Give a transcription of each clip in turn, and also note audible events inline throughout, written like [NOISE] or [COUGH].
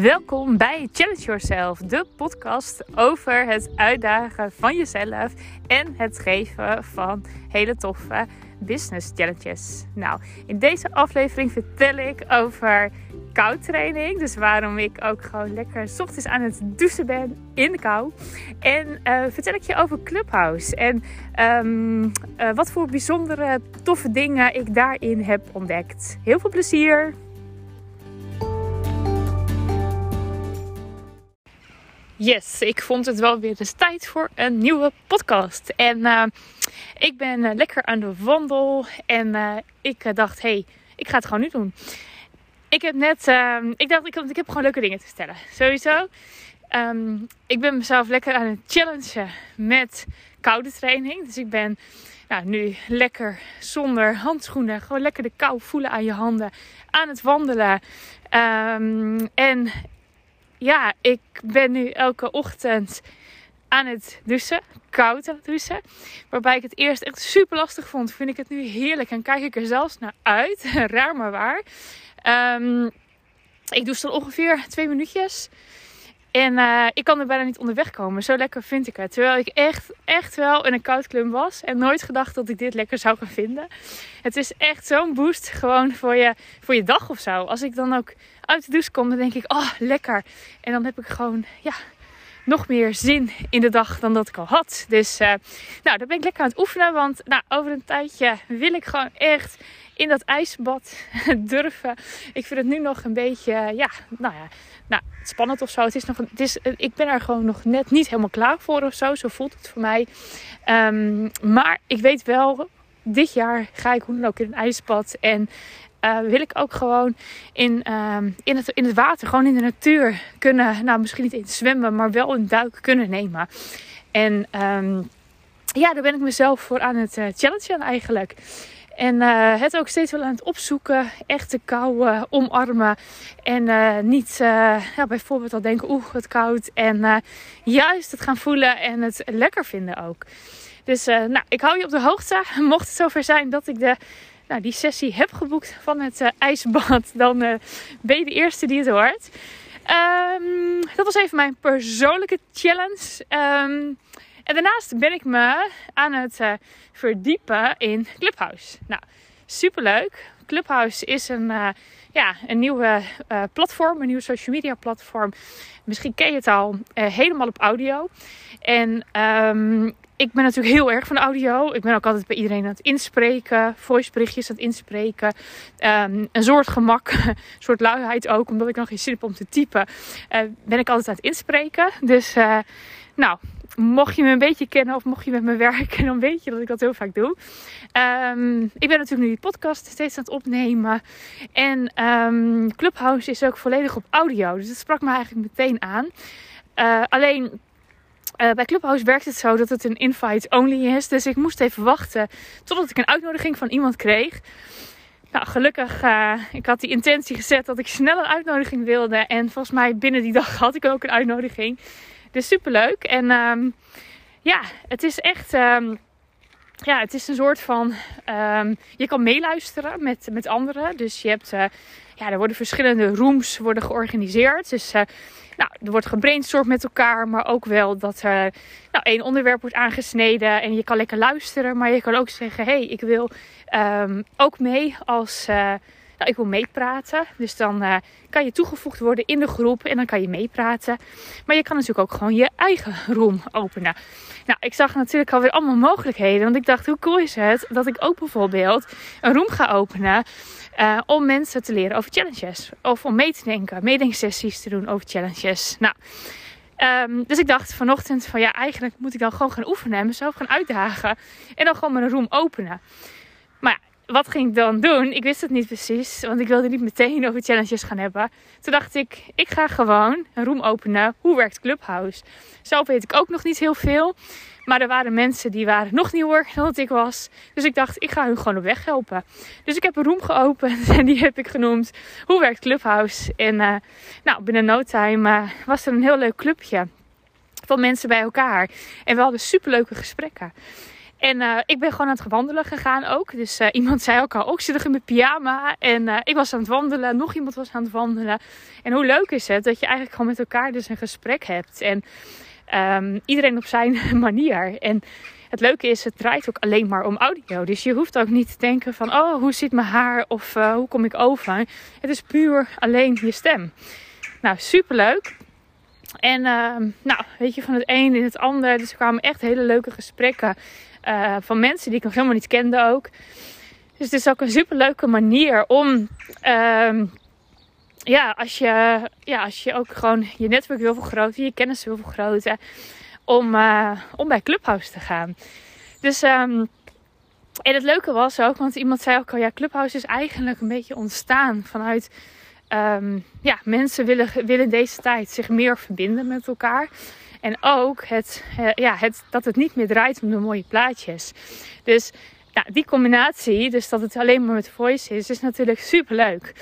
Welkom bij Challenge Yourself, de podcast over het uitdagen van jezelf en het geven van hele toffe business challenges. Nou, in deze aflevering vertel ik over koudtraining. Dus waarom ik ook gewoon lekker s ochtends aan het douchen ben in de kou. En uh, vertel ik je over Clubhouse. En um, uh, wat voor bijzondere toffe dingen ik daarin heb ontdekt. Heel veel plezier! Yes, ik vond het wel weer eens tijd voor een nieuwe podcast. En uh, ik ben uh, lekker aan de wandel. En uh, ik dacht, hé, hey, ik ga het gewoon nu doen. Ik heb net, ehm, ik dacht, ik, ik heb gewoon leuke dingen te vertellen. Sowieso. Um, ik ben mezelf lekker aan het challengen met koude training. Dus ik ben nou, nu lekker zonder handschoenen. Gewoon lekker de kou voelen aan je handen. Aan het wandelen. Um, en ja, ik ben nu elke ochtend aan het douchen. Koud aan het douchen. Waarbij ik het eerst echt super lastig vond. Vind ik het nu heerlijk. En kijk ik er zelfs naar uit. [LAUGHS] Raar maar waar. Um, ik douche dan ongeveer twee minuutjes. En uh, ik kan er bijna niet onderweg komen. Zo lekker vind ik het. Terwijl ik echt, echt wel in een koud klum was. En nooit gedacht dat ik dit lekker zou gaan vinden. Het is echt zo'n boost gewoon voor je, voor je dag of zo. Als ik dan ook uit de douche kom, dan denk ik, oh lekker. En dan heb ik gewoon, ja, nog meer zin in de dag dan dat ik al had. Dus uh, nou, daar ben ik lekker aan het oefenen. Want nou, over een tijdje wil ik gewoon echt in dat ijsbad [LAUGHS] durven. Ik vind het nu nog een beetje, ja, nou ja, nou, spannend of zo. Het is nog, het is, ik ben er gewoon nog net niet helemaal klaar voor of zo. Zo voelt het voor mij. Um, maar ik weet wel, dit jaar ga ik hoe dan ook in een ijsbad. En uh, wil ik ook gewoon in, um, in, het, in het water, gewoon in de natuur kunnen, nou misschien niet in zwemmen, maar wel een duik kunnen nemen. En um, ja, daar ben ik mezelf voor aan het uh, challengen eigenlijk. En uh, het ook steeds wel aan het opzoeken. Echt de kou omarmen. En niet ja, bijvoorbeeld al denken, oeh, wat koud. En juist het gaan voelen en het lekker vinden ook. Dus nou, ik hou je op de hoogte. [LAUGHS] Mocht het zover zijn dat ik de, nou, die sessie heb geboekt van het ijsbad. [LAUGHS] Dan ben je de eerste die het hoort. Um, dat was even mijn persoonlijke challenge. Um, en daarnaast ben ik me aan het uh, verdiepen in Clubhouse. Nou, superleuk. Clubhouse is een, uh, ja, een nieuwe uh, platform, een nieuwe social media platform. Misschien ken je het al, helemaal op audio. En um, ik ben natuurlijk heel erg van audio. Ik ben ook altijd bij iedereen aan het inspreken. Voiceberichtjes aan het inspreken. Um, een soort gemak, [LAUGHS] een soort luiheid ook. Omdat ik nog geen zin heb om te typen. Uh, ben ik altijd aan het inspreken. Dus uh, nou, mocht je me een beetje kennen of mocht je met me [LAUGHS] werken, dan weet je dat ik dat heel vaak doe. Um, ik ben natuurlijk nu die podcast steeds aan het opnemen. En um, Clubhouse is ook volledig op audio. Dus dat sprak me eigenlijk meteen aan. Uh, alleen uh, bij Clubhouse werkt het zo dat het een invite only is. Dus ik moest even wachten totdat ik een uitnodiging van iemand kreeg. Nou, gelukkig, uh, ik had die intentie gezet dat ik snel een uitnodiging wilde. En volgens mij binnen die dag [LAUGHS] had ik ook een uitnodiging. Dus super leuk. En um, ja, het is echt. Um, ja, het is een soort van. Um, je kan meeluisteren met, met anderen. Dus je hebt. Uh, ja, er worden verschillende rooms worden georganiseerd. Dus uh, nou, er wordt gebrainstormd met elkaar. Maar ook wel dat er nou, één onderwerp wordt aangesneden. En je kan lekker luisteren. Maar je kan ook zeggen: hé, hey, ik wil um, ook mee als. Nou, ik wil meepraten. Dus dan uh, kan je toegevoegd worden in de groep en dan kan je meepraten. Maar je kan natuurlijk ook gewoon je eigen room openen. Nou, ik zag natuurlijk alweer allemaal mogelijkheden. Want ik dacht, hoe cool is het dat ik ook bijvoorbeeld een room ga openen. Uh, om mensen te leren over challenges. Of om mee te denken, meedenksessies te doen over challenges. Nou, um, dus ik dacht vanochtend van ja, eigenlijk moet ik dan gewoon gaan oefenen en mezelf gaan uitdagen. En dan gewoon mijn room openen. Maar ja, wat ging ik dan doen? Ik wist het niet precies, want ik wilde niet meteen over challenges gaan hebben. Toen dacht ik, ik ga gewoon een room openen. Hoe werkt Clubhouse? Zelf weet ik ook nog niet heel veel. Maar er waren mensen die waren nog nieuwer dan ik was. Dus ik dacht, ik ga hun gewoon op weg helpen. Dus ik heb een room geopend [LAUGHS] en die heb ik genoemd Hoe werkt Clubhouse? En uh, nou, binnen no time uh, was er een heel leuk clubje van mensen bij elkaar. En we hadden superleuke gesprekken. En uh, ik ben gewoon aan het wandelen gegaan ook. Dus uh, iemand zei ook al, ook zit er in mijn pyjama. En uh, ik was aan het wandelen, nog iemand was aan het wandelen. En hoe leuk is het dat je eigenlijk gewoon met elkaar dus een gesprek hebt. En um, iedereen op zijn [LAUGHS] manier. En het leuke is, het draait ook alleen maar om audio. Dus je hoeft ook niet te denken van, oh, hoe zit mijn haar of hoe kom ik over. Het is puur alleen je stem. Nou, superleuk. En uh, nou, weet je, van het een in het ander. Dus er kwamen echt hele leuke gesprekken uh, van mensen die ik nog helemaal niet kende ook. Dus het is ook een superleuke manier om... Uh, ja, als je, ja, als je ook gewoon je netwerk wil vergroten, je kennis wil vergroten, om, uh, om bij Clubhouse te gaan. Dus, um, en het leuke was ook, want iemand zei ook al, ja, Clubhouse is eigenlijk een beetje ontstaan vanuit, um, ja, mensen willen, willen deze tijd zich meer verbinden met elkaar. En ook het, uh, ja, het, dat het niet meer draait om de mooie plaatjes. Dus ja, die combinatie, dus dat het alleen maar met voice is, is natuurlijk super leuk.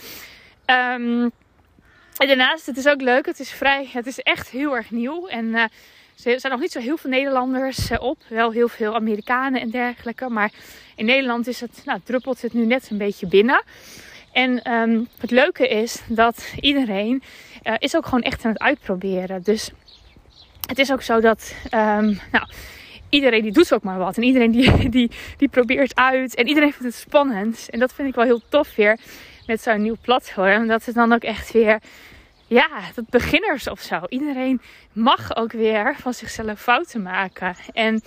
Um, en daarnaast, het is ook leuk. Het is vrij, het is echt heel erg nieuw. En uh, er zijn nog niet zo heel veel Nederlanders uh, op. Wel heel veel Amerikanen en dergelijke. Maar in Nederland is het, nou, druppelt het nu net een beetje binnen. En um, het leuke is dat iedereen is ook gewoon echt aan het uitproberen. Dus het is ook zo dat, um, nou, iedereen die doet ook maar wat. En iedereen die, [LAUGHS] die, die probeert uit. En iedereen vindt het spannend. En dat vind ik wel heel tof weer met zo'n nieuw platform. Dat het dan ook echt weer, ja, dat beginners of zo. Iedereen mag ook weer van zichzelf fouten maken. En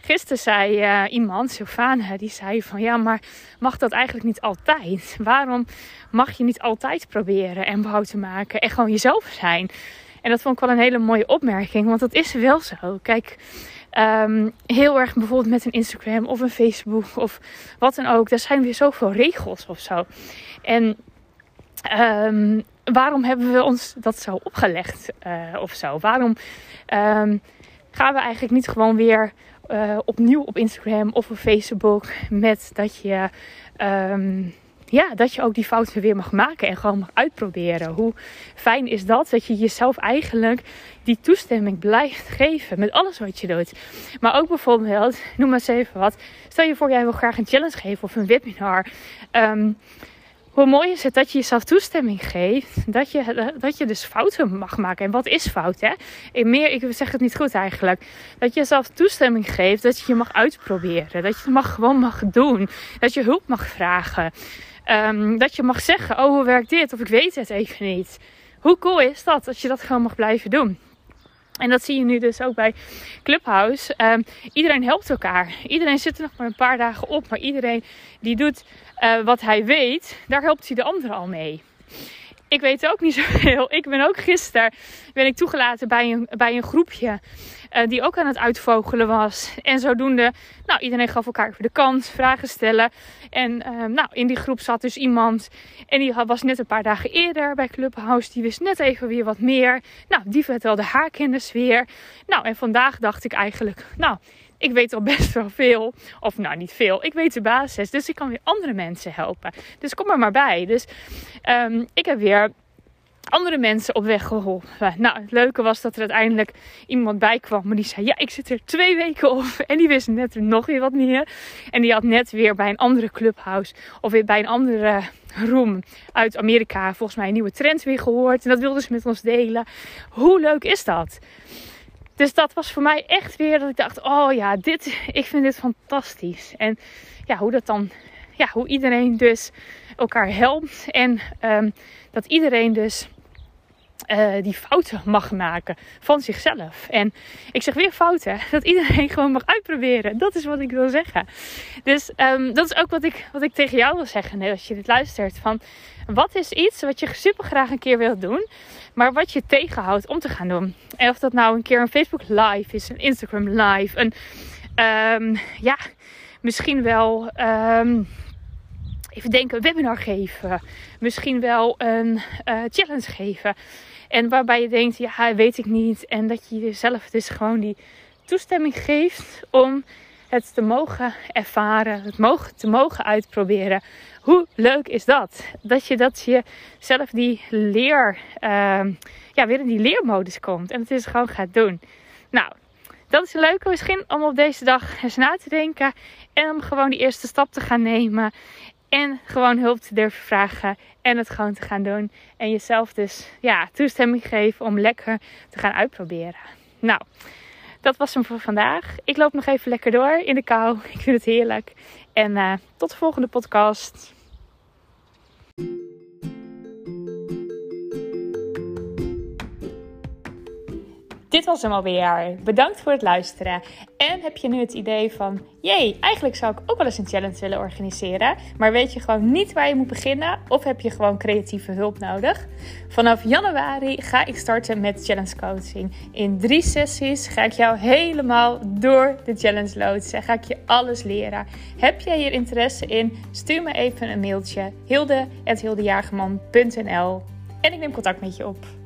gisteren zei uh, iemand, Sylvana, die zei van ja, maar mag dat eigenlijk niet altijd? Waarom mag je niet altijd proberen en fouten maken en gewoon jezelf zijn? En dat vond ik wel een hele mooie opmerking, want dat is wel zo. Kijk, um, heel erg bijvoorbeeld met een Instagram of een Facebook of wat dan ook. Daar zijn weer zoveel regels of zo. En um, waarom hebben we ons dat zo opgelegd uh, of zo? Waarom um, gaan we eigenlijk niet gewoon weer uh, opnieuw op Instagram of op Facebook met dat je ja, dat je ook die fouten weer mag maken en gewoon mag uitproberen. Hoe fijn is dat? Dat je jezelf eigenlijk die toestemming blijft geven met alles wat je doet. Maar ook bijvoorbeeld, noem maar eens even wat. Stel je voor, jij wil graag een challenge geven of een webinar. Um, hoe mooi is het dat je jezelf toestemming geeft. Dat je, dat je dus fouten mag maken. En wat is fout, hè? In meer, ik zeg het niet goed eigenlijk. Dat je jezelf toestemming geeft. Dat je je mag uitproberen. Dat je het mag, gewoon mag doen. Dat je hulp mag vragen. Um, dat je mag zeggen, oh hoe werkt dit? Of ik weet het even niet. Hoe cool is dat? Dat je dat gewoon mag blijven doen. En dat zie je nu dus ook bij Clubhouse. Um, iedereen helpt elkaar. Iedereen zit er nog maar een paar dagen op. Maar iedereen die doet uh, wat hij weet, daar helpt hij de anderen al mee. Ik weet ook niet [LAUGHS] zoveel. Ik ben ook gisteren ben ik toegelaten bij een, bij een groepje. Uh, die ook aan het uitvogelen was. En zodoende, nou, iedereen gaf elkaar even de kans, vragen stellen. En uh, nou, in die groep zat dus iemand. En die was net een paar dagen eerder bij Clubhouse. Die wist net even weer wat meer. Nou, die vertelde haar kennis weer. Nou, en vandaag dacht ik eigenlijk, nou, ik weet al best wel veel. Of nou, niet veel. Ik weet de basis. Dus ik kan weer andere mensen helpen. Dus kom er maar bij. Dus um, ik heb weer andere mensen op weg geholpen. Nou, het leuke was dat er uiteindelijk iemand bij kwam. Maar die zei: Ja, ik zit er twee weken op. [LAUGHS] En die wist net nog weer wat meer. En die had net weer bij een andere clubhouse. Of bij een andere room uit Amerika. Volgens mij een nieuwe trend weer gehoord. En dat wilden ze met ons delen. Hoe leuk is dat? Dus dat was voor mij echt weer dat ik dacht: Oh ja, dit, ik vind dit fantastisch. En ja, hoe dat dan. Ja, hoe iedereen dus elkaar helpt. En um, dat iedereen dus uh, die fouten mag maken van zichzelf. En ik zeg weer fouten, dat iedereen [LAUGHS] gewoon mag uitproberen. Dat is wat ik wil zeggen. Dus um, dat is ook wat ik, wat ik tegen jou wil zeggen als je dit luistert. Van wat is iets wat je super graag een keer wilt doen, maar wat je tegenhoudt om te gaan doen. En of dat nou een keer een Facebook live is, een Instagram live, een um, ja, misschien wel. Um, even denken, een webinar geven. Misschien wel een uh, challenge geven. En waarbij je denkt, ja, weet ik niet. En dat je jezelf dus gewoon die toestemming geeft om het te mogen ervaren, het mogen, te mogen uitproberen. Hoe leuk is dat? Dat je dat je zelf die leer, uh, ja, weer in die leermodus komt en het is gewoon gaat doen. Nou, dat is een leuke misschien om op deze dag eens na te denken. En om gewoon die eerste stap te gaan nemen. En gewoon hulp te durven vragen. En het gewoon te gaan doen. En jezelf dus ja, toestemming geven om lekker te gaan uitproberen. Nou, dat was hem voor vandaag. Ik loop nog even lekker door in de kou. Ik vind het heerlijk. En uh, tot de volgende podcast. Dit was hem alweer. Bedankt voor het luisteren. En heb je nu het idee van: jee, eigenlijk zou ik ook wel eens een challenge willen organiseren, maar weet je gewoon niet waar je moet beginnen? Of heb je gewoon creatieve hulp nodig? Vanaf januari ga ik starten met challenge coaching. In drie sessies ga ik jou helemaal door de challenge loodsen. Ga ik je alles leren. Heb jij hier interesse in? Stuur me even een mailtje: hilde.hildejagerman.nl en ik neem contact met je op.